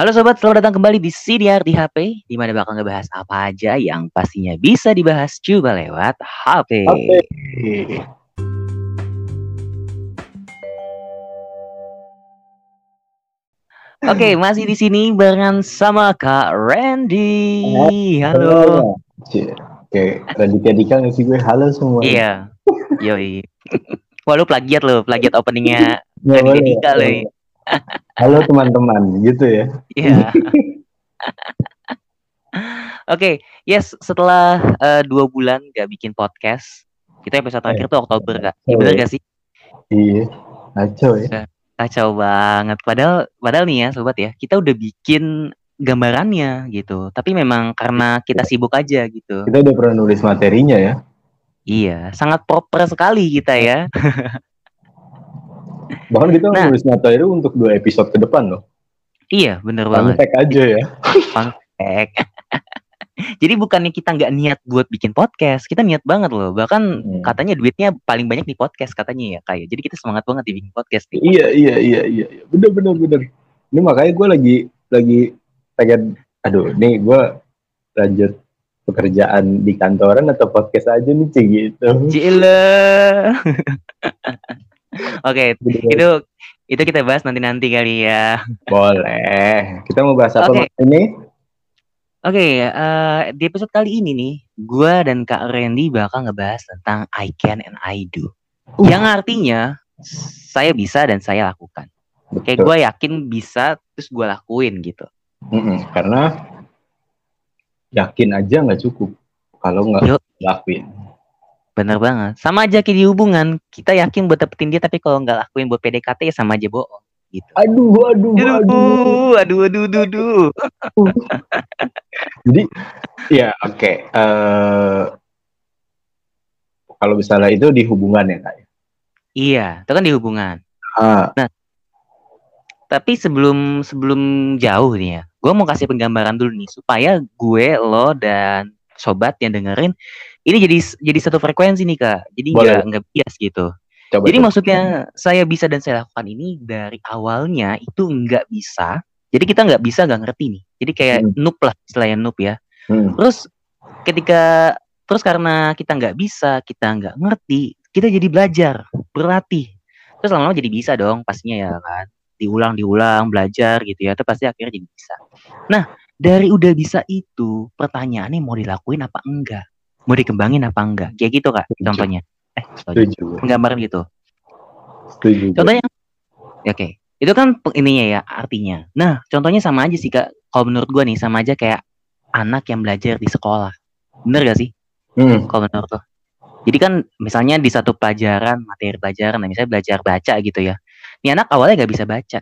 Halo sobat, selamat datang kembali di CDR di HP, di mana bakal ngebahas apa aja yang pastinya bisa dibahas coba lewat HP. Oke, masih di sini barengan sama Kak Randy. Halo. Oke, Raditya Dika nggak sih gue? Halo semua. Iya. Yoi. Wah, lu plagiat lo, plagiat openingnya boleh, Dika lo. Halo teman-teman, gitu ya. Iya. Oke, yes. Setelah eh, dua bulan gak bikin podcast, kita episode terakhir tuh Oktober kak. Iya bener gak sih? Iya, kacau ya. Kacau banget. Padahal, padahal nih ya sobat ya, kita udah bikin gambarannya gitu. Tapi memang karena kita sibuk aja gitu. Kita udah pernah nulis materinya ya. Iya, sangat proper sekali kita ya. Bahkan kita Nah. nulis materi untuk dua episode ke depan loh. iya, bener banget. Kontek aja ya. Ek. Jadi bukannya kita nggak niat buat bikin podcast, kita niat banget loh. Bahkan Hmm. katanya duitnya paling banyak di podcast katanya ya kayak. Jadi kita semangat banget di bikin podcast nih. Iya, iya, iya, iya. iya. Bener, bener, bener. Ini makanya gue lagi lagi pengen, aduh, nih gue lanjut pekerjaan di kantoran atau podcast aja nih, Ci, gitu. Cile. Oke, itu itu kita bahas nanti-nanti kali ya. Boleh. Kita mau bahas apa Oke. Mas, ini? Oke, eh, di episode kali ini nih, gua dan Kak Randy bakal ngebahas tentang I can and I do. Uh. Yang artinya saya bisa dan saya lakukan. Kayak Betul. gue yakin bisa terus gue lakuin gitu. Mm-mm, karena yakin aja nggak cukup kalau nggak lakuin. Bener banget. Sama aja kayak di hubungan, kita yakin buat dapetin dia tapi kalau nggak lakuin buat PDKT ya sama aja bohong gitu. Aduh, aduh, aduh. Aduh, aduh, aduh, aduh, aduh. Jadi, ya oke. Eh, kalau misalnya itu di hubungan ya kak. Iya, itu kan di hubungan. Ah, Tapi sebelum sebelum jauh nih ya, gue mau kasih penggambaran dulu nih supaya gue, lo dan sobat yang dengerin ini jadi jadi satu frekuensi nih kak. Jadi nggak nggak bias gitu. coba. Jadi coba. maksudnya saya bisa dan saya lakukan ini dari awalnya itu nggak bisa. Jadi kita nggak bisa nggak ngerti nih. Jadi kayak Hmm. noob lah istilahnya noob ya. Hmm, Terus ketika terus karena kita nggak bisa, kita nggak ngerti, kita jadi belajar, berlatih. Terus lama-lama jadi bisa dong pastinya ya kan. Diulang, diulang, belajar gitu ya. Terus pasti akhirnya jadi bisa. Nah, dari udah bisa itu, pertanyaannya mau dilakuin apa enggak? Mau dikembangin apa enggak? Kayak gitu kak, Setuju. contohnya. Eh, setuju. penggambaran gitu. Setuju. Contohnya, ya, oke, itu kan ininya ya artinya. Nah, contohnya sama aja sih kak. Kalau menurut gua nih sama aja kayak anak yang belajar di sekolah. Bener gak sih? Hmm, Kalau menurut lo? Jadi kan misalnya di satu pelajaran, materi pelajaran, nah, misalnya belajar baca gitu ya. Ini anak awalnya gak bisa baca.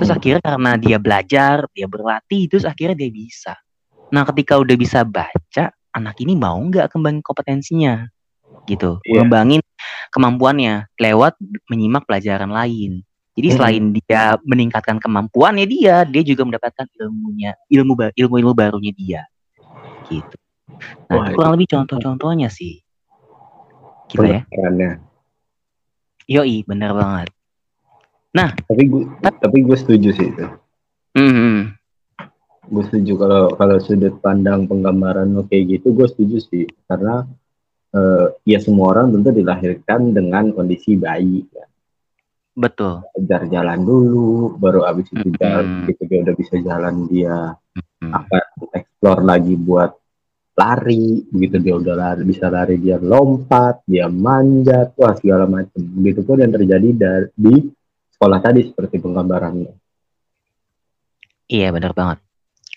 Terus hmm, akhirnya karena dia belajar, dia berlatih, terus akhirnya dia bisa. Nah, ketika udah bisa baca, anak ini mau nggak kembangin kompetensinya, gitu, Iya. kembangin kemampuannya lewat menyimak pelajaran lain. Jadi Mm-mm. selain dia meningkatkan kemampuannya dia, dia juga mendapatkan ilmunya, ilmu ba- ilmu-ilmu barunya dia, gitu. Nah, Wah, itu kurang lebih contoh-contohnya sih. Gila ya, Penasarannya. yoi, bener banget. Tapi gue, tapi gue setuju sih itu. Mhm. Gue setuju kalau kalau sudut pandang penggambaran lo kayak gitu, gue setuju sih. Karena eh, ya semua orang tentu dilahirkan dengan kondisi bayi. Ya. Betul. Belajar jalan dulu, baru abis itu jalan, Mm-mm. gitu dia udah bisa jalan dia Mhm. akan explore lagi buat lari begitu dia udah lari bisa lari dia lompat dia manjat wah segala macam begitu pun yang terjadi dari di sekolah tadi seperti penggambarannya Iya benar banget.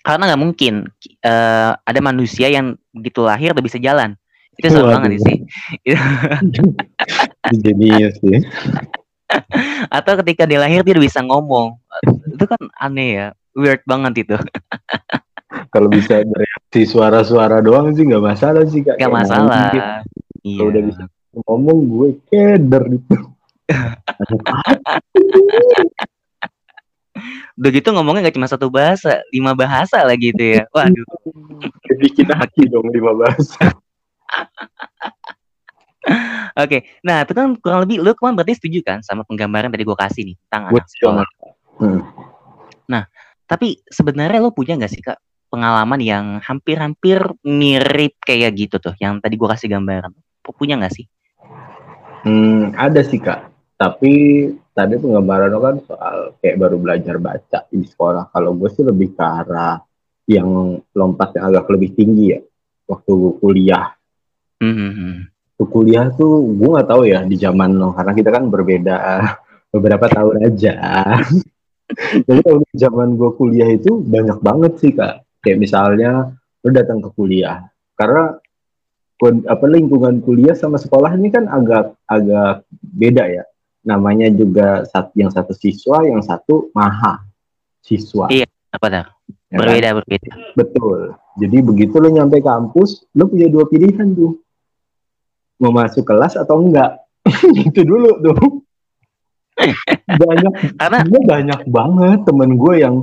Karena nggak mungkin eh, ada manusia yang begitu lahir udah bisa jalan. Itu seru banget sih. jenius sih Atau ketika dia lahir dia udah bisa ngomong. Itu kan aneh ya. Weird banget itu. kalau bisa bereaksi suara-suara doang sih nggak masalah sih kak Gak masalah. Iya. kalau udah bisa ngomong gue keder gitu Udah gitu ngomongnya gak cuma satu bahasa, lima bahasa lah gitu ya. Waduh. bikin hati dong lima bahasa Oke. Nah, itu kan kurang lebih lu kan berarti setuju kan sama penggambaran tadi gua kasih nih tentang gue anak sekolah. Hmm. Tapi sebenarnya lo punya nggak sih kak pengalaman yang hampir-hampir mirip kayak gitu tuh, yang tadi gue kasih gambaran. Punya nggak sih? Hmm, ada sih kak. Tapi tadi penggambaran lo kan soal kayak baru belajar baca di sekolah. Kalau gue sih lebih ke arah yang lompat yang agak lebih tinggi ya waktu kuliah. Hmm. Waktu kuliah tuh gue nggak tahu ya di zaman lo karena kita kan berbeda beberapa tahun aja. Jadi kalau di zaman gue kuliah itu banyak banget sih kak. Kayak misalnya lo datang ke kuliah karena apa lingkungan kuliah sama sekolah ini kan agak agak beda ya. Namanya juga satu yang satu siswa, yang satu maha siswa. Iya, apa dah? Ya kan? berbeda, berbeda. Betul. Jadi begitu lo nyampe kampus, lo punya dua pilihan tuh. Mau masuk kelas atau enggak. itu dulu tuh. banyak Karena gue banyak banget temen gue yang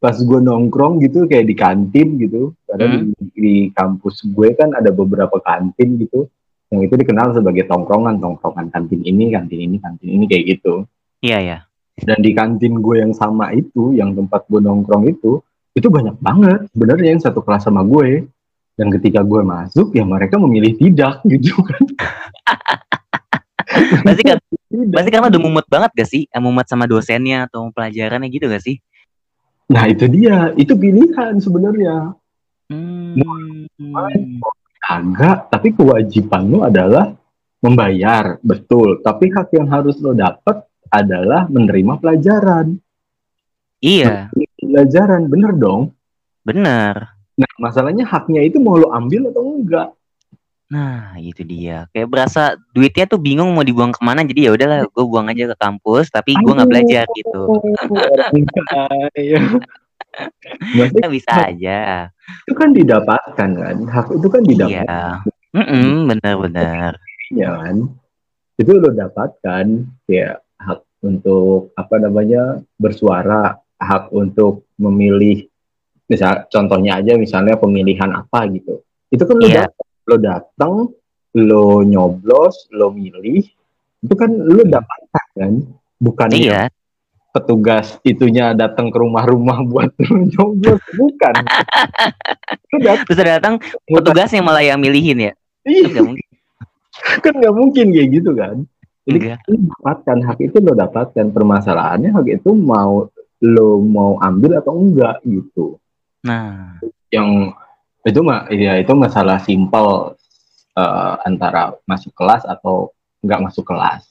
pas gue nongkrong gitu kayak di kantin gitu karena Hmm. di, di kampus gue kan ada beberapa kantin gitu yang itu dikenal sebagai tongkrongan tongkrongan kantin ini kantin ini kantin ini kayak gitu iya ya. dan di kantin gue yang sama itu yang tempat gue nongkrong itu itu banyak banget sebenarnya yang satu kelas sama gue dan ketika gue masuk ya mereka memilih tidak gitu kan Pasti kan pasti karena udah mumet banget gak sih? Eh, Mumet sama dosennya atau pelajarannya gitu gak sih? nah itu dia itu pilihan sebenarnya Hmm. Agak, tapi kewajiban lo adalah membayar, betul. Tapi hak yang harus lo dapat adalah menerima pelajaran. Iya, Pelajaran, bener dong. bener. Nah, masalahnya haknya itu mau lo ambil atau enggak? Nah, itu dia. Kayak berasa duitnya tuh bingung mau dibuang ke mana. Jadi ya udahlah, gue buang aja ke kampus. Tapi gue nggak belajar gitu. Maksudnya bisa aja. itu kan didapatkan kan, hak itu kan didapatkan Iya. Mm-mm, bener-bener. ya kan. Itu lo dapatkan ya hak untuk apa namanya bersuara, hak untuk memilih misal contohnya aja misalnya pemilihan apa gitu. Itu kan lo Iya. datang, lo datang, lo nyoblos, lo milih, itu kan lo dapatkan kan, bukan Iya, petugas itunya datang ke rumah-rumah buat lo nyoblos, bukan. Datang, terus ada datang petugasnya malah yang milihin ya. Kan Ih, nggak mungkin. kan nggak mungkin kayak gitu kan. Jadi Enggak. lo dapatkan hak itu lo dapatkan permasalahannya hak itu mau lo mau ambil atau enggak gitu. Nah, Yang itu mah ya itu masalah simpel eh, antara masuk kelas atau enggak masuk kelas.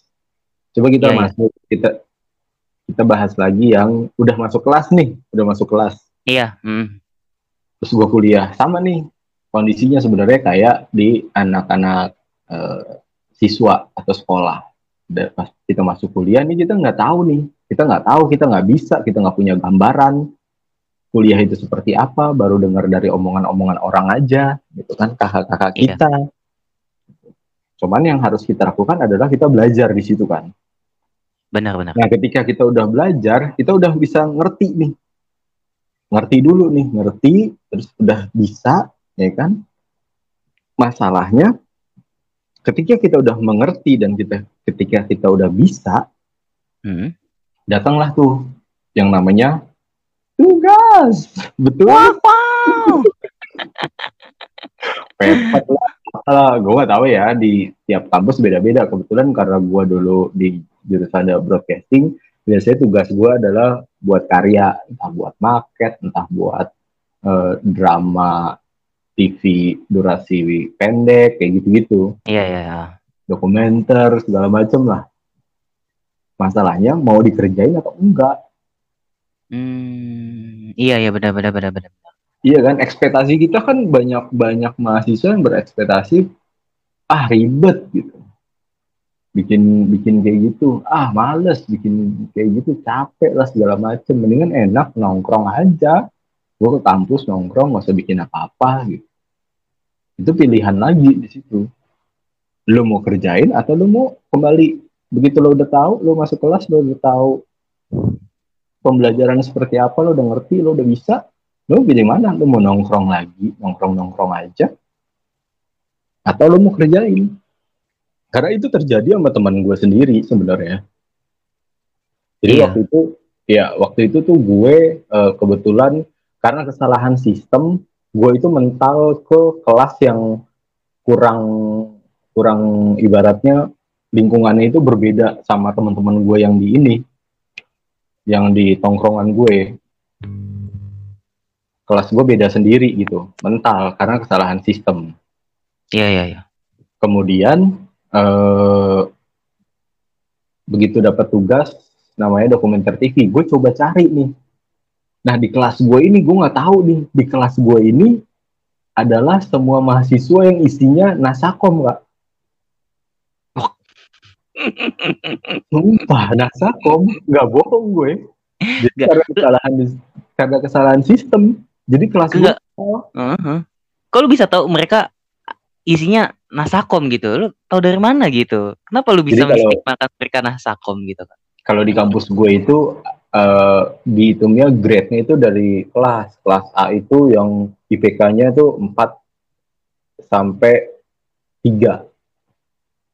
Coba kita Iya, iya. masuk kita kita bahas lagi yang udah masuk kelas nih, udah masuk kelas. iya. mm. Terus gua kuliah sama nih kondisinya sebenarnya kayak di anak-anak eh, siswa atau sekolah. Pas kita masuk kuliah nih kita nggak tahu nih, kita nggak tahu, kita nggak bisa, kita nggak punya gambaran kuliah itu seperti apa, baru dengar dari omongan-omongan orang aja, gitu kan kakak-kakak Iya. kita. Cuman yang harus kita lakukan adalah kita belajar di situ kan. Benar-benar. Nah, ketika kita udah belajar, kita udah bisa ngerti nih. Ngerti dulu nih, ngerti, terus udah bisa, ya kan? Masalahnya, ketika kita udah mengerti dan kita ketika kita udah bisa, Hmm. datanglah tuh yang namanya tugas. Betul. Wow. Pepet lah. Gue gak tahu ya di tiap kampus beda-beda. Kebetulan karena gue dulu di jurusan broadcasting, biasanya tugas gue adalah buat karya, entah buat market, entah buat eh, drama TV durasi pendek, kayak gitu-gitu, Iya, iya. iya. dokumenter segala macem lah. Masalahnya mau dikerjain atau enggak? Hmm, iya, iya benar-benar benar-benar. Iya kan, ekspektasi kita kan banyak banyak mahasiswa yang berekspektasi ah ribet gitu, bikin bikin kayak gitu, ah males bikin kayak gitu, capek lah segala macem. Mendingan enak nongkrong aja, gue ke kampus nongkrong nggak usah bikin apa-apa gitu. Itu pilihan lagi di situ. Lo mau kerjain atau lo mau kembali begitu lo udah tahu, lo masuk kelas lo udah tahu pembelajaran seperti apa, lo udah ngerti, lo udah bisa, lo pilih mana? Lo mau nongkrong lagi, nongkrong-nongkrong aja, atau lo mau kerjain? Karena itu terjadi sama teman gue sendiri sebenarnya. Jadi Iya. waktu itu ya waktu itu tuh gue uh, kebetulan karena kesalahan sistem gue itu mental ke kelas yang kurang kurang ibaratnya lingkungannya itu berbeda sama teman-teman gue yang di ini yang di tongkrongan gue kelas gue beda sendiri gitu mental karena kesalahan sistem iya iya iya kemudian eh, begitu dapat tugas namanya dokumenter TV gue coba cari nih nah di kelas gue ini gue nggak tahu nih di kelas gue ini adalah semua mahasiswa yang isinya nasakom kak Sumpah, nasakom nggak bohong gue. Jadi gak. karena kesalahan karena kesalahan sistem. Jadi kelas gue. Uh -huh. Kok lu bisa tahu mereka isinya nasakom gitu? Lu tahu dari mana gitu? Kenapa lu bisa makan mereka nasakom gitu kan? Kalau di kampus gue itu uh, dihitungnya grade-nya itu dari kelas. Kelas A itu yang IPK-nya itu 4 sampai 3.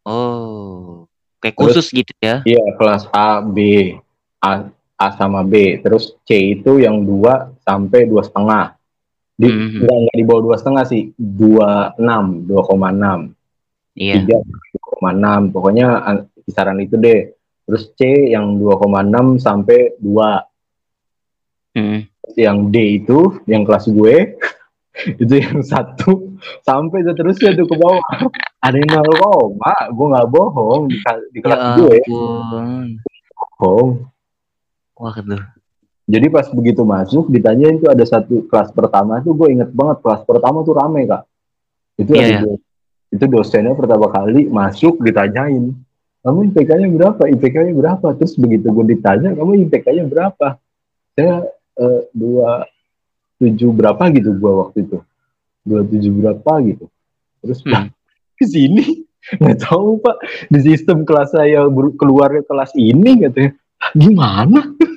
Oh. Kayak khusus Terus, gitu ya? Iya, kelas A, B, A, A sama B. Terus C itu yang 2 sampai dua setengah. Di, mm -hmm. Enggak, di bawah dua setengah sih, dua enam, dua koma enam, iya. tiga koma enam, pokoknya kisaran itu deh. Terus C yang 2,6 sampai 2. Mm. Yang D itu, yang kelas gue, itu yang satu sampai seterusnya tuh ke bawah. Ada yang nol koma, gue nggak bohong di, di kelas ya gue. Bohong. Wah, tuh. Jadi pas begitu masuk ditanyain tuh ada satu kelas pertama tuh gue inget banget kelas pertama tuh rame kak. Itu yeah, yeah. itu dosennya pertama kali masuk ditanyain kamu IPK-nya berapa? IPK-nya berapa? Terus begitu gue ditanya, kamu IPK-nya berapa? Saya uh, dua tujuh berapa gitu gue waktu itu, dua tujuh berapa gitu. Terus hmm. ke sini nggak tahu pak di sistem kelas saya keluar ke kelas ini katanya gimana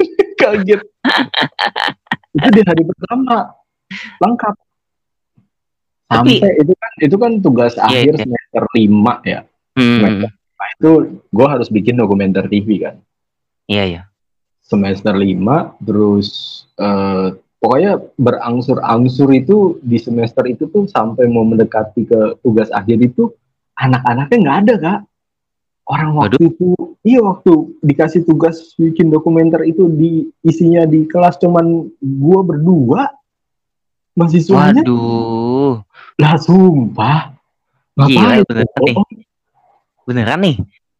kaget itu di hari pertama lengkap sampai Tapi, itu kan itu kan tugas iya, akhir iya. semester lima ya hmm. semester Nah, itu gue harus bikin dokumenter TV kan. Iya, iya. Semester lima, terus uh, pokoknya berangsur-angsur itu di semester itu tuh sampai mau mendekati ke tugas akhir itu anak-anaknya nggak ada kak. Orang waktu Waduh. itu, iya waktu dikasih tugas bikin dokumenter itu di isinya di kelas cuman gue berdua mahasiswanya. Waduh. Lah sumpah. Gila, Beneran nih?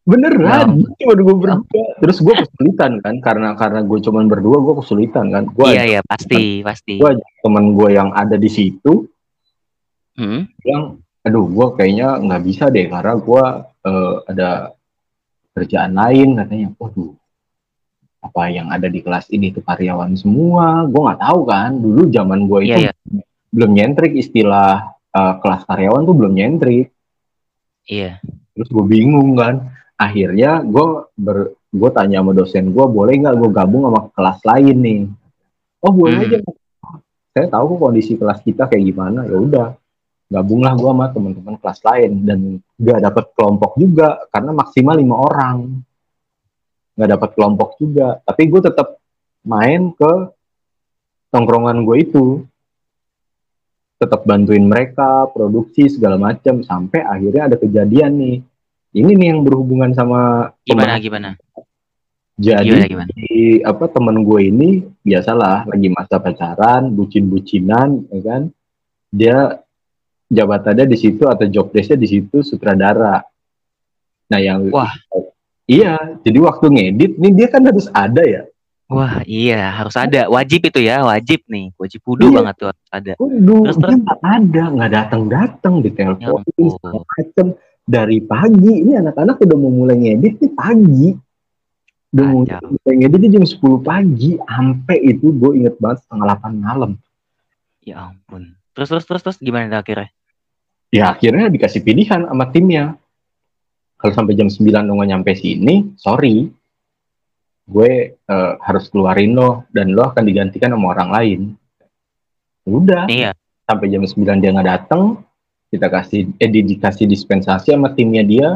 Beneran, ya. cuma gue berdua. Terus gue kesulitan kan, karena karena gue cuma berdua, gue kesulitan kan. Gua iya iya pasti kan, pasti. Gue temen gue yang ada di situ, hmm? yang, aduh gue kayaknya nggak bisa deh karena gue uh, ada kerjaan lain katanya. Waduh, apa yang ada di kelas ini tuh karyawan semua? Gue nggak tahu kan. Dulu zaman gue itu yeah, yeah. belum nyentrik istilah uh, kelas karyawan tuh belum nyentrik. Iya terus gue bingung kan akhirnya gue ber gue tanya sama dosen gue boleh nggak gue gabung sama kelas lain nih oh boleh hmm. aja saya tahu kok kondisi kelas kita kayak gimana ya udah gabunglah gue sama teman-teman kelas lain dan gak dapet kelompok juga karena maksimal lima orang. Nggak dapet kelompok juga. Tapi gue tetap main ke tongkrongan gue itu. Tetap bantuin mereka produksi segala macam sampai akhirnya ada kejadian nih. Ini nih yang berhubungan sama gimana temen. gimana? Jadi gimana, gimana? Di, apa temen gue ini biasalah lagi masa pacaran bucin-bucinan ya kan? Dia jabatannya di situ atau job desknya di situ sutradara. Nah yang wah. Iya jadi waktu ngedit nih dia kan harus ada ya. Wah iya harus ada. Wajib itu ya wajib nih. Wajib kudu iya. banget tuh harus ada. Kudu terus terus? nggak ada nggak datang datang di telepon ya macam dari pagi ini anak-anak udah mau mulai ngedit nih pagi. Udah mau mulai ngedit jam 10 pagi sampai itu gue inget banget setengah delapan malam. Ya ampun. Terus terus terus terus gimana akhirnya? Ya akhirnya dikasih pilihan sama timnya. Kalau sampai jam 9 lo nggak nyampe sini sorry. Gue uh, harus keluarin lo dan lo akan digantikan sama orang lain. Udah. Iya. sampai jam 9 dia nggak datang kita kasih eh dikasih dispensasi sama timnya dia.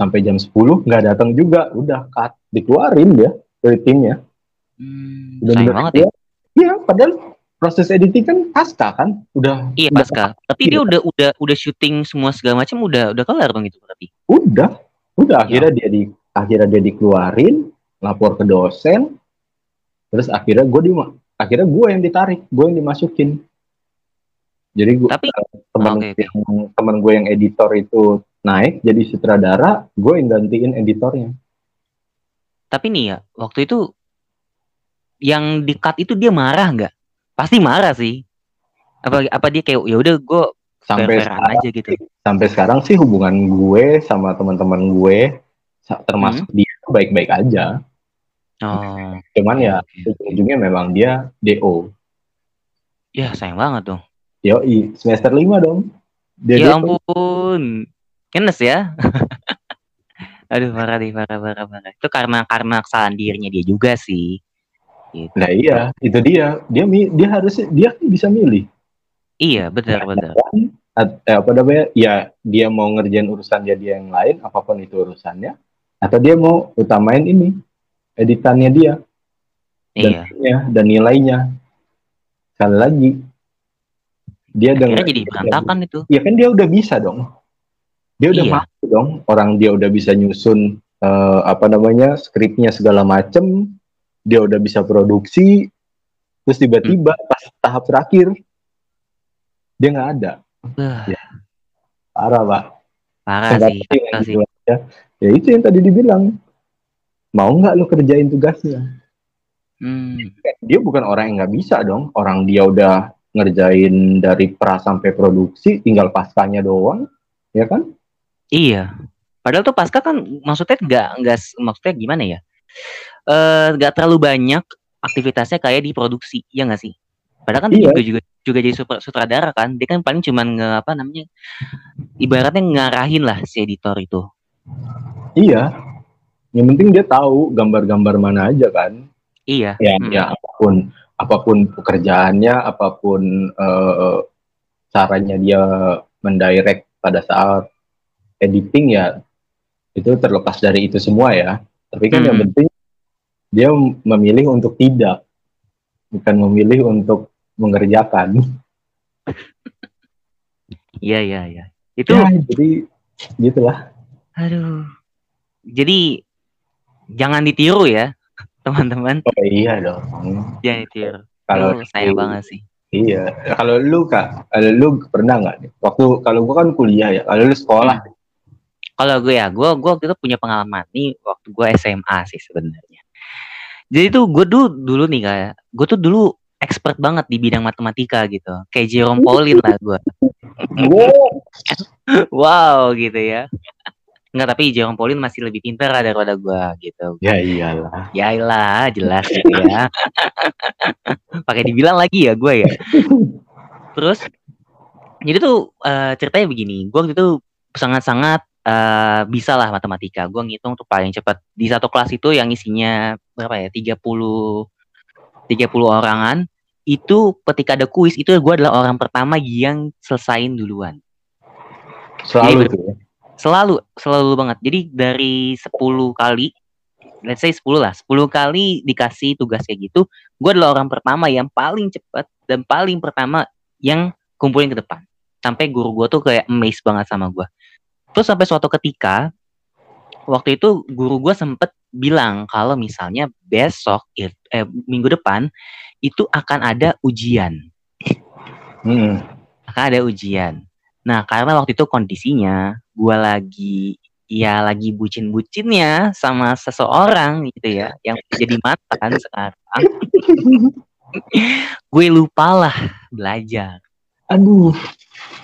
Sampai jam 10 nggak datang juga udah cut. Dikeluarin dia dari timnya. Hmm, bener banget dia. ya. Iya, padahal proses editing kan pasca kan, udah Iya udah pasca. Tapi dia udah udah udah syuting semua segala macam udah udah kelar dong itu berarti. udah udah Ya. akhirnya dia di akhirnya dia dikeluarin lapor ke dosen terus akhirnya gue di akhirnya gue yang ditarik gue yang dimasukin jadi gue Tapi teman Oke, oke. yang teman gue yang editor itu naik jadi sutradara gue yang gantiin editornya tapi nih ya waktu itu yang di cut itu dia marah nggak? Pasti marah sih. Apa apa dia kayak ya udah gue sampai sekarang, aja gitu. sampai sekarang sih hubungan gue sama teman-teman gue termasuk Hmm. dia baik-baik aja Oh, cuman ya ujung-ujungnya memang dia do ya sayang banget tuh. yoi semester 5 dong dia Ya DO. ampun. Kenes ya. Aduh parah deh, parah, parah, parah. Itu karena karena kesalahan dirinya dia juga sih. Gitu. Nah iya, itu dia. Dia dia harus dia kan bisa milih. Iya, benar, benar. At- eh, apa namanya? Ya dia mau ngerjain urusan dia dia yang lain, apa pun itu urusannya, atau dia mau utamain ini editannya dia dan Iya. filmnya, dan nilainya. Sekali lagi, dia Akhirnya dengan jadi berantakan itu. ya kan dia udah bisa dong. Dia udah Iya. mampu dong. Orang dia udah bisa nyusun eh, apa namanya skripnya segala macem. Dia udah bisa produksi. Terus tiba-tiba Hmm. pas tahap terakhir dia nggak ada. Wah, Parah pak. parah Nggak sih, gitu ya. ya itu yang tadi dibilang. Mau nggak lu kerjain tugasnya? Hmm. Dia bukan orang yang nggak bisa dong. Orang dia udah ngerjain dari pra sampai produksi, tinggal paskanya doang, ya kan? Iya. Padahal tuh pasca kan maksudnya nggak nggak maksudnya gimana ya? Eh nggak terlalu banyak aktivitasnya kayak di produksi, ya nggak sih? Padahal kan dia Iya. juga juga juga jadi super, sutradara kan. Dia kan paling cuman nge apa namanya? Ibaratnya ngarahin lah si editor itu. Iya. Yang penting dia tahu gambar-gambar mana aja kan. Iya. Ya, Mm. ya apa pun apa pun pekerjaannya, apa pun eh, caranya dia mendirect pada saat editing ya itu terlepas dari itu semua ya. Tapi kan yang Hmm. penting dia memilih untuk tidak, bukan memilih untuk mengerjakan. Iya iya iya. Itu Ya, jadi gitulah. aduh. Jadi jangan ditiru ya, teman-teman. Oh iya dong. Jangan ditiru. Kalau sayang banget sih. Iya, kalau lu kak, kalau lu pernah nggak nih? Waktu kalau gua kan kuliah ya, kalau lu sekolah, Kalau gue ya, gue gue waktu itu punya pengalaman nih waktu gue SMA sih sebenarnya. Jadi tuh gue dulu dulu nih kayak, gue tuh dulu expert banget di bidang matematika gitu, kayak Jerome Pauline lah gue. Wow gitu ya. Enggak tapi Jerome Pauline masih lebih pintar daripada gue gitu. ya iyalah. Ya lah jelas gitu ya. Pakai dibilang lagi ya gue ya. Terus jadi tuh eh, ceritanya begini, gue waktu itu sangat-sangat eh, bisa lah matematika. Gue ngitung tuh paling cepat di satu kelas itu yang isinya berapa ya 30 30 orangan itu ketika ada kuis itu gue adalah orang pertama yang selesain duluan. Selalu Jadi, tuh. ya. Selalu, selalu banget. Jadi dari 10 kali, let's say 10 lah, 10 kali dikasih tugas kayak gitu, gue adalah orang pertama yang paling cepat dan paling pertama yang kumpulin ke depan. Sampai guru gue tuh kayak amazed banget sama gue. Terus sampai suatu ketika, waktu itu guru gue sempet bilang kalau misalnya besok, it- eh, minggu depan, itu akan ada ujian Hmm. akan ada ujian. Nah, karena waktu itu kondisinya gue lagi ya lagi bucin-bucinnya sama seseorang gitu ya, yang jadi mantan sekarang. gue lupa lah belajar. Aduh.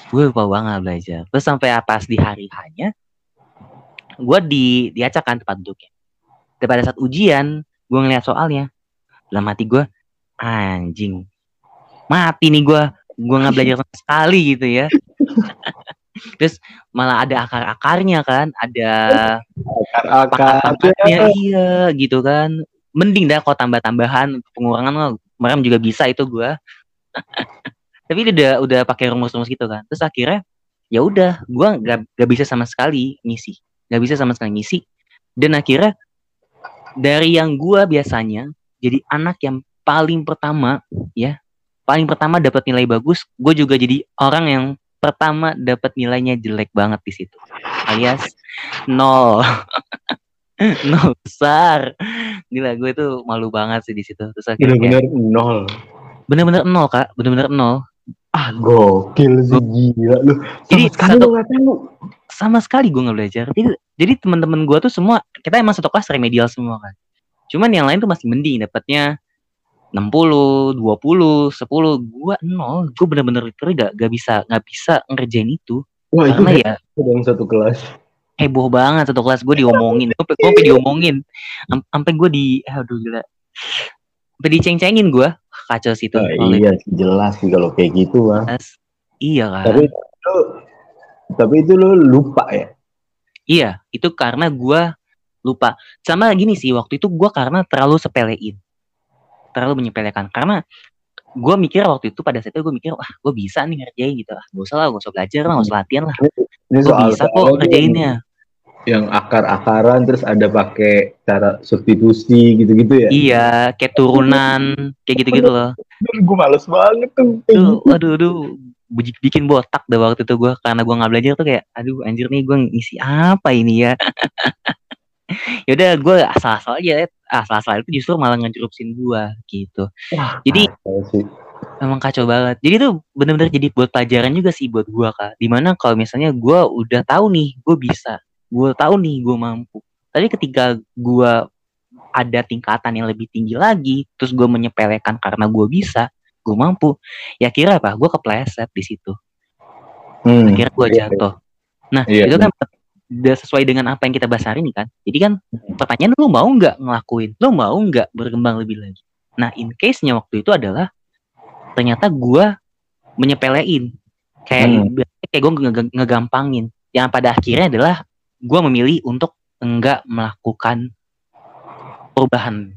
Gue lupa banget belajar. Terus sampai pas di hari hanya, gue di diacakkan tempat duduknya. Dan pada saat ujian, gue ngeliat soalnya. Dalam hati gue, anjing, mati nih gue. Gue nggak belajar sama sekali gitu ya. Terus malah ada akar-akarnya kan, ada Akar-akar. pakar-pakarnya iya gitu kan. Mending dah kalau tambah-tambahan pengurangan mah kemarin juga bisa itu gue. Tapi dia udah udah pakai rumus-rumus gitu kan. Terus akhirnya ya udah, gue nggak nggak bisa sama sekali ngisi, nggak bisa sama sekali ngisi. Dan akhirnya dari yang gue biasanya jadi anak yang paling pertama ya paling pertama dapat nilai bagus gue juga jadi orang yang pertama dapat nilainya jelek banget di situ. Alias nol. Nol besar. Gila gue itu malu banget sih di situ. Terus akhirnya bener-bener nol. Bener-bener nol kak. Bener-bener nol ah gokil sih gila. Lu sama Jadi, sekali satu- tahu. sama sekali gue nggak belajar. Jadi, jadi teman-teman gue tuh semua kita emang satu kelas remedial semua kan. Cuman yang lain tuh masih mending dapatnya 60, 20, 10, gue nol, gue bener-bener literally gak, gak bisa gak bisa ngerjain itu. Wah itu karena ya dalam satu kelas. Heboh banget satu kelas gue diomongin. Gue gue diomongin. Am- sampai gue di aduh gila. Sampai diceng-cengin gue kacau sih itu Nah, oleh iya jelas sih kalau kayak gitu kelas iya kan? Tapi itu tapi itu lu lupa ya? Iya itu karena gue lupa. Sama gini sih waktu itu gue karena terlalu sepelein. Terlalu menyepelekan. Karena gue mikir waktu itu pada saat itu gue mikir wah gue bisa nih ngerjain gitu. Ah gak usah lah gak usah belajar lah gak usah latihan lah. Gue bisa kok ngerjainnya yang akar-akaran terus ada pakai cara substitusi gitu-gitu ya? Iya kayak turunan kayak gitu-gitu loh. Gue males banget tuh. Aduh aduh buji- bikin botak dah waktu itu gue karena gue nggak belajar tuh kayak aduh anjir nih gue ngisi apa ini ya? Yaudah gue asal-asal aja asal-asal itu justru malah ngejerupsin gue gitu. Wah, Jadi- emang kacau banget. Jadi tuh bener-bener jadi buat pelajaran juga sih buat gue kak. Di mana kalau misalnya gue udah tahu nih gue bisa gue tahu nih gue mampu tapi ketika gue ada tingkatan yang lebih tinggi lagi terus gue menyepelekan karena gue bisa gue mampu ya kira apa gue kepleset di situ Hmm, akhirnya gue iya, jatuh. Nah Iya, itu kan udah sesuai dengan apa yang kita bahas hari ini kan. Jadi kan pertanyaan lu mau nggak ngelakuin, lu mau nggak berkembang lebih lagi. Nah in case-nya waktu itu adalah ternyata gue menyepelein, kayak Hmm. kayak gue nge- ngegampangin. Yang pada akhirnya adalah gue memilih untuk enggak melakukan perubahan.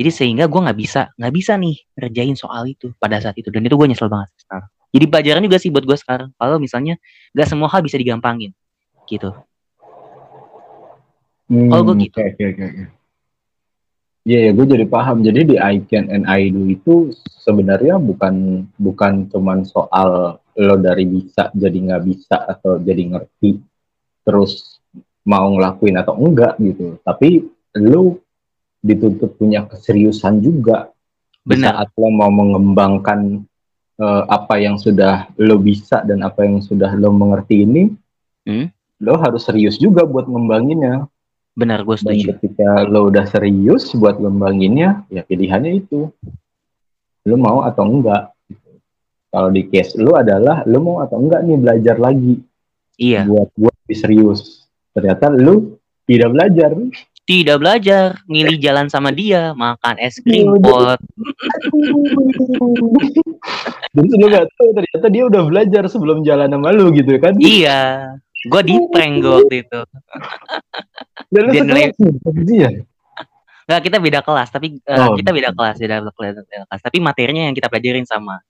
Jadi sehingga gue nggak bisa nggak bisa nih ngerjain soal itu pada saat itu dan itu gue nyesel banget sekarang. Jadi pelajaran juga sih buat gue sekarang. Kalau misalnya nggak semua hal bisa digampangin, gitu. Hmm, Kalau gua gitu. Oke, oke. oke. Iya, ya, gue jadi paham. Jadi di I can and I do itu sebenarnya bukan bukan cuman soal lo dari bisa jadi nggak bisa atau jadi ngerti terus mau ngelakuin atau enggak gitu. Tapi lo dituntut punya keseriusan juga Benar. saat lo mau mengembangkan eh, apa yang sudah lo bisa dan apa yang sudah lo mengerti ini, Hmm. lo harus serius juga buat ngembanginnya. Benar, gue Dan setuju. ketika lo udah serius buat ngembanginnya, ya pilihannya itu. Lo mau atau enggak. gitu. Kalau di case lo adalah lo mau atau enggak nih belajar lagi Iya. buat buat lebih serius. Ternyata lo tidak belajar. Tidak belajar, milih jalan sama dia, makan es Iya, krim pot. Dan lo gak tahu ternyata dia udah belajar sebelum jalan sama lo gitu kan. Iya. Gue di prank gue waktu itu. Dan nilai- sekelas nih sama dia. Nggak, kita beda kelas, tapi Oh. kita beda kelas, beda kelas, beda kelas. Tapi materinya yang kita pelajarin sama.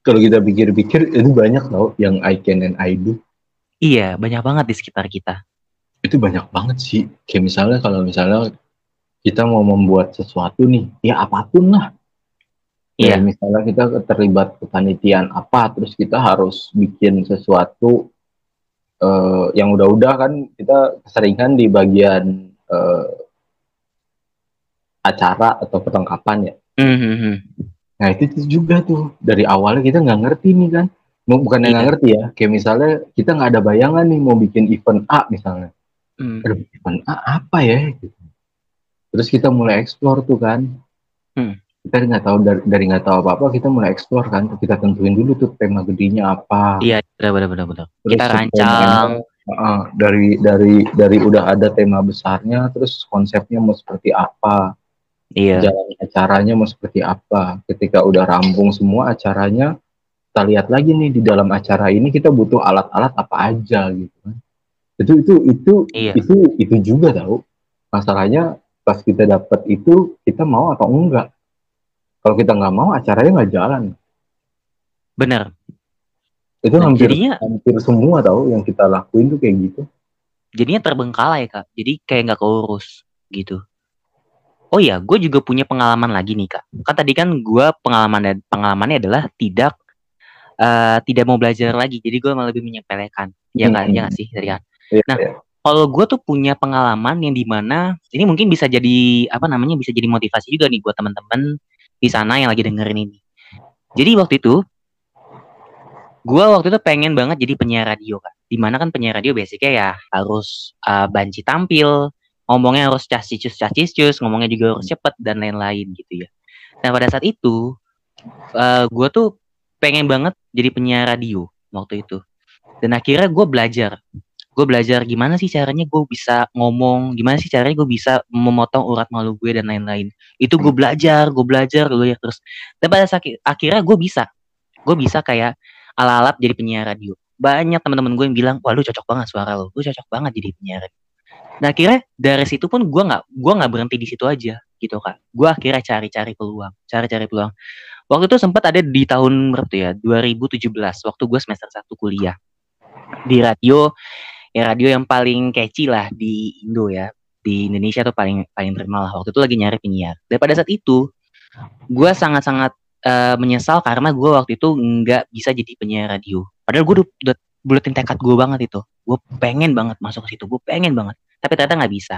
Kalau kita pikir-pikir itu banyak tau yang I can and I do. Iya, banyak banget di sekitar kita. Itu banyak banget sih. Kayak misalnya kalau misalnya kita mau membuat sesuatu nih, ya apa pun lah. Ya, Iya. misalnya kita terlibat kepanitiaan apa, terus kita harus bikin sesuatu eh, yang udah-udah kan kita keseringan di bagian eh, acara atau perlengkapan ya. Mhm. Nah itu juga tuh dari awalnya kita nggak ngerti nih kan, bukan yang Iya. nggak ngerti ya. Kayak misalnya kita nggak ada bayangan nih mau bikin event A misalnya. Hmm. aduh event A apa ya gitu. terus kita mulai explore tuh kan Hmm. kita nggak tahu dari dari nggak tahu apa apa kita mulai explore kan kita tentuin dulu tuh tema gedenya apa Iya, benar benar benar benar. Terus Kita rancang. Heeh, dari dari dari udah ada tema besarnya terus konsepnya mau seperti apa Iya. jalan acaranya mau seperti apa ketika udah rampung semua acaranya kita lihat lagi nih di dalam acara ini kita butuh alat-alat apa aja gitu kan itu itu itu Iya. itu itu juga tahu masalahnya pas kita dapat itu kita mau atau enggak kalau kita nggak mau acaranya nggak jalan Benar. itu Nah, hampir jadinya hampir semua tahu yang kita lakuin tuh kayak gitu jadinya terbengkalai, Kak. Jadi kayak nggak keurus gitu. Oh iya, gue juga punya pengalaman lagi nih kak. Kan tadi kan gue pengalaman pengalamannya adalah tidak uh, tidak mau belajar lagi. Jadi gue malah lebih menyepelekan. Ya nggak, hmm. ya sih tadi kan. Ya, nah, ya. kalau gue tuh punya pengalaman yang di mana ini mungkin bisa jadi apa namanya bisa jadi motivasi juga nih buat teman-teman di sana yang lagi dengerin ini. Jadi waktu itu gue waktu itu pengen banget jadi penyiar radio kak. Di mana kan penyiar radio basicnya ya harus uh, banci tampil, ngomongnya harus casicus casicus ngomongnya juga harus cepet dan lain-lain gitu ya nah pada saat itu uh, eh, gue tuh pengen banget jadi penyiar radio waktu itu dan akhirnya gue belajar gue belajar gimana sih caranya gue bisa ngomong gimana sih caranya gue bisa memotong urat malu gue dan lain-lain. Itu gue belajar gue belajar gue ya terus. Dan pada saat akhirnya gue bisa. Gue bisa kayak ala-alap jadi penyiar radio. Banyak teman-teman gue yang bilang wah lu cocok banget suara lo lu cocok banget jadi penyiar Nah akhirnya dari situ pun gue nggak gue nggak berhenti di situ aja gitu kak. Gue akhirnya cari-cari peluang, cari-cari peluang. Waktu itu sempat ada di tahun berapa ya? 2017 waktu gue semester satu kuliah. Di radio ya radio yang paling catchy lah di Indo ya di Indonesia tuh paling paling terkenal lah waktu itu lagi nyari penyiar. Dan pada saat itu gue sangat-sangat uh, menyesal karena gue waktu itu nggak bisa jadi penyiar radio. Padahal gue udah, buletin tekad gue banget itu. Gue pengen banget masuk ke situ. Gue pengen banget tapi ternyata nggak bisa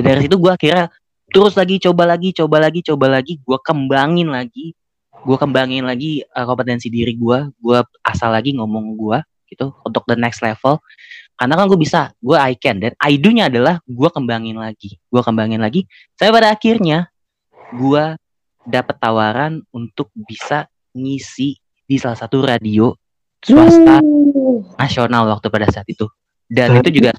dan dari situ gue akhirnya terus lagi coba lagi coba lagi coba lagi gue kembangin lagi gue kembangin lagi uh, kompetensi diri gue gue asal lagi ngomong gue gitu untuk the next level karena kan gue bisa gue I can dan I do nya adalah gue kembangin lagi gue kembangin lagi saya pada akhirnya gue dapat tawaran untuk bisa ngisi di salah satu radio swasta nasional waktu pada saat itu dan itu juga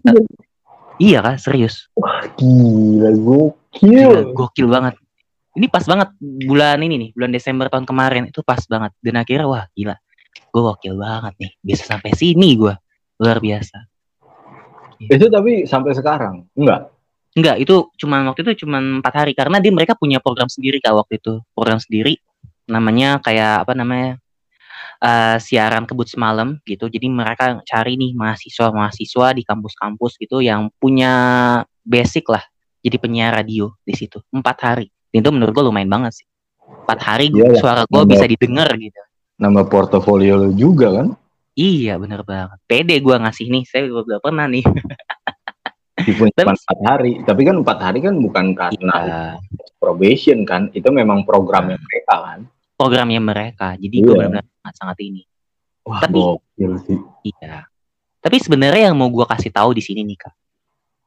Iya kan, serius. Wah, gila gokil. Gila, gokil banget. Ini pas banget bulan ini nih, bulan Desember tahun kemarin itu pas banget. Dan akhirnya wah gila, gue gokil banget nih. Bisa sampai sini gue, luar biasa. Itu tapi sampai sekarang enggak? Enggak, itu cuma waktu itu cuma empat hari karena dia mereka punya program sendiri kak waktu itu, program sendiri namanya kayak apa namanya uh, siaran kebut semalam gitu. Jadi mereka cari nih mahasiswa-mahasiswa di kampus-kampus gitu yang punya basic lah jadi penyiar radio di situ empat hari. Itu menurut gue lumayan banget sih. Empat hari yeah, suara gue bisa didengar gitu. Nama portofolio juga kan? Iya bener banget. Pede gue ngasih nih, saya udah pernah nih. cuma empat hari, tapi kan empat hari kan bukan karena iya. probation kan, itu memang programnya mereka kan programnya mereka. Jadi gue iya. benar-benar sangat ini. Wah, tapi sih. iya. Tapi sebenarnya yang mau gue kasih tahu di sini nih kak,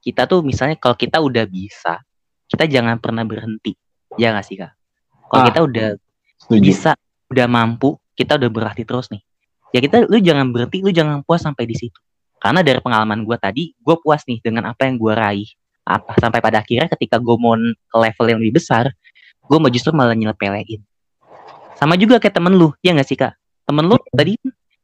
kita tuh misalnya kalau kita udah bisa, kita jangan pernah berhenti, ya nggak sih kak? Kalau ah, kita udah setuju. bisa, udah mampu, kita udah berarti terus nih. Ya kita, lu jangan berhenti, lu jangan puas sampai di situ. Karena dari pengalaman gue tadi, gue puas nih dengan apa yang gue raih. Apa sampai pada akhirnya ketika gue mau ke level yang lebih besar, gue mau justru malah nyelepelein sama juga kayak temen lu, ya nggak sih kak? Temen lu hmm. tadi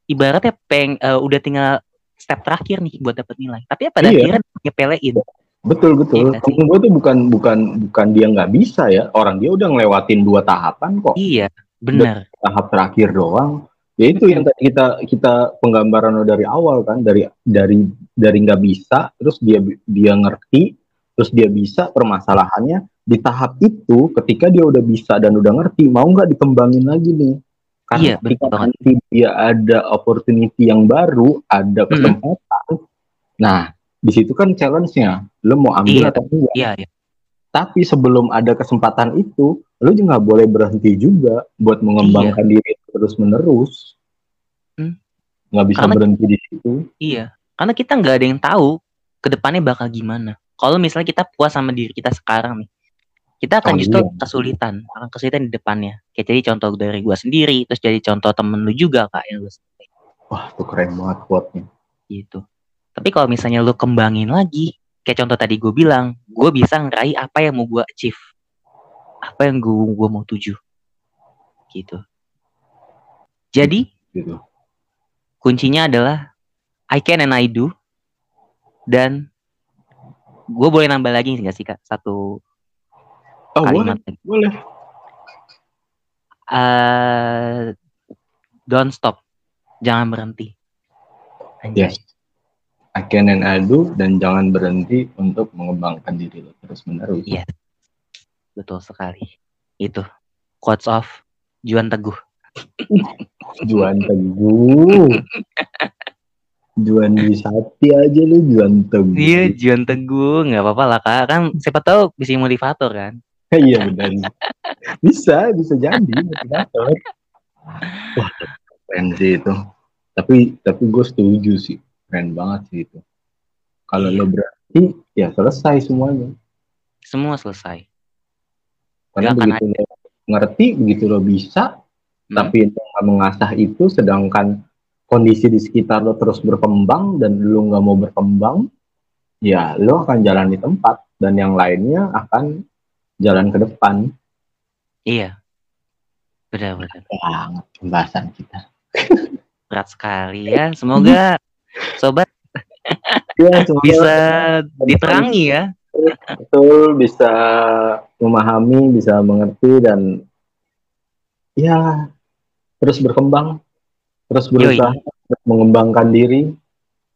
ibaratnya peng uh, udah tinggal step terakhir nih buat dapet nilai. Tapi ya pada iya. akhirnya nyepelein. Betul betul. Iya, Temen gue tuh bukan bukan bukan dia nggak bisa ya. Orang dia udah ngelewatin dua tahapan kok. Iya, benar. Tahap terakhir doang. Ya itu yang tadi kita kita penggambaran dari awal kan dari dari dari nggak bisa terus dia dia ngerti terus dia bisa permasalahannya di tahap itu ketika dia udah bisa dan udah ngerti mau nggak dikembangin lagi nih? Karena iya, ketika nanti dia ada opportunity yang baru ada kesempatan hmm. nah di situ kan challenge-nya lo mau ambil iya, atau enggak? Iya, iya. Tapi sebelum ada kesempatan itu lo juga boleh berhenti juga buat mengembangkan iya. diri terus menerus hmm. nggak bisa karena, berhenti di situ. Iya karena kita nggak ada yang tahu ke depannya bakal gimana. Kalau misalnya kita puas sama diri kita sekarang nih kita akan oh, justru iya. kesulitan akan kesulitan di depannya. Kayak jadi contoh dari gue sendiri terus jadi contoh temen lu juga kak yang lu wah tuh keren banget quote-nya. Gitu. Tapi kalau misalnya lu kembangin lagi kayak contoh tadi gue bilang gue bisa ngeraih apa yang mau gue achieve apa yang gue gue mau tuju gitu jadi gitu. kuncinya adalah I can and I do dan gue boleh nambah lagi nggak sih kak satu Oh, kalimat boleh. boleh. Uh, don't stop. Jangan berhenti. Anjay. Yes. Can and do dan jangan berhenti untuk mengembangkan diri lo terus menerus. Yes. betul sekali. Itu quotes of Juan Teguh. Juan Teguh. Juan Wisati aja lu Juan Teguh. Iya, Juan Teguh, nggak apa-apa lah kak. Kan siapa tahu bisa motivator kan. Iya benar. bisa, bisa jadi motivator. Wah, keren sih itu. Tapi tapi gue setuju sih, keren banget sih itu. Kalau lo berarti ya selesai semuanya. Semua selesai. Karena akan begitu lo ngerti, begitu lo bisa, Hmm. tapi lo nggak mengasah itu, sedangkan kondisi di sekitar lo terus berkembang dan lo nggak mau berkembang, ya lo akan jalan di tempat dan yang lainnya akan jalan ke depan. Iya. Benar-benar. Banget pembahasan kita. Berat sekali ya. Semoga sobat Ya, bisa diterangi ya. betul bisa memahami, bisa mengerti dan ya terus berkembang, terus berusaha terus mengembangkan diri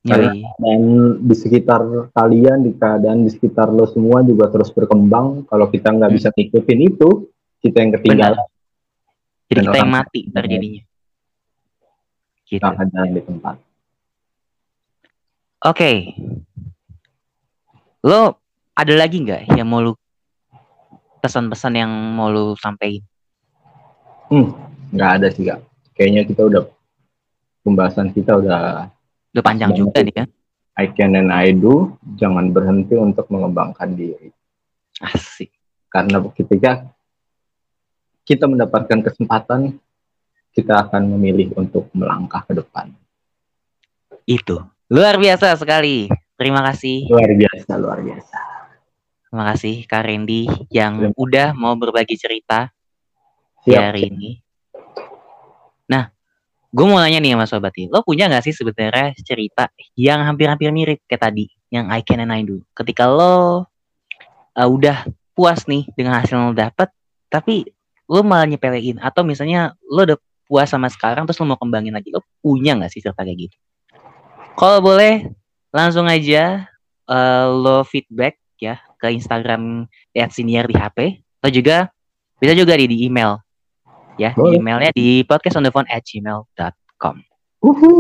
Yoi. dan di sekitar kalian, di keadaan di sekitar lo semua juga terus berkembang. Kalau kita nggak Hmm. bisa ngikutin itu, kita yang ketinggalan, Jadi Dan kita yang mati ntar jadinya. Gitu. kita akan jalan di tempat. Oke. Lo ada lagi nggak yang mau lu pesan-pesan yang mau lu sampaikan? Nggak ada sih kak. Kayaknya kita udah pembahasan kita udah Udah panjang juga nih kan. I can and I do. Jangan berhenti untuk mengembangkan diri. Asik. karena ketika kita mendapatkan kesempatan, kita akan memilih untuk melangkah ke depan. Itu. Luar biasa sekali. Terima kasih. Luar biasa, luar biasa. Terima kasih Kak Randy yang udah mau berbagi cerita di Siap. hari ini. Nah, gue mau nanya nih sama Sobat lo punya nggak sih sebenarnya cerita yang hampir-hampir mirip kayak tadi, yang I can and I do. Ketika lo uh, udah puas nih dengan hasil yang lo dapet, tapi lo malah nyepelein atau misalnya lo udah puas sama sekarang terus lo mau kembangin lagi, lo punya nggak sih cerita kayak gitu? Kalau boleh langsung aja uh, lo feedback ya ke Instagram @siniar di HP atau juga bisa juga di, di email ya di emailnya di podcastonthephone@gmail.com. Uhu.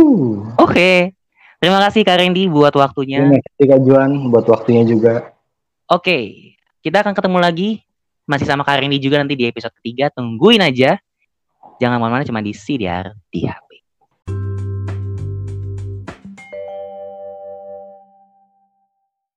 Oke, terima kasih Kak Randy buat waktunya. Terima kasih Kak Juan buat waktunya juga. Oke, kita akan ketemu lagi masih sama Kak Randy juga nanti di episode ketiga. Tungguin aja. Jangan ke mana-mana cuma di CDR di HP.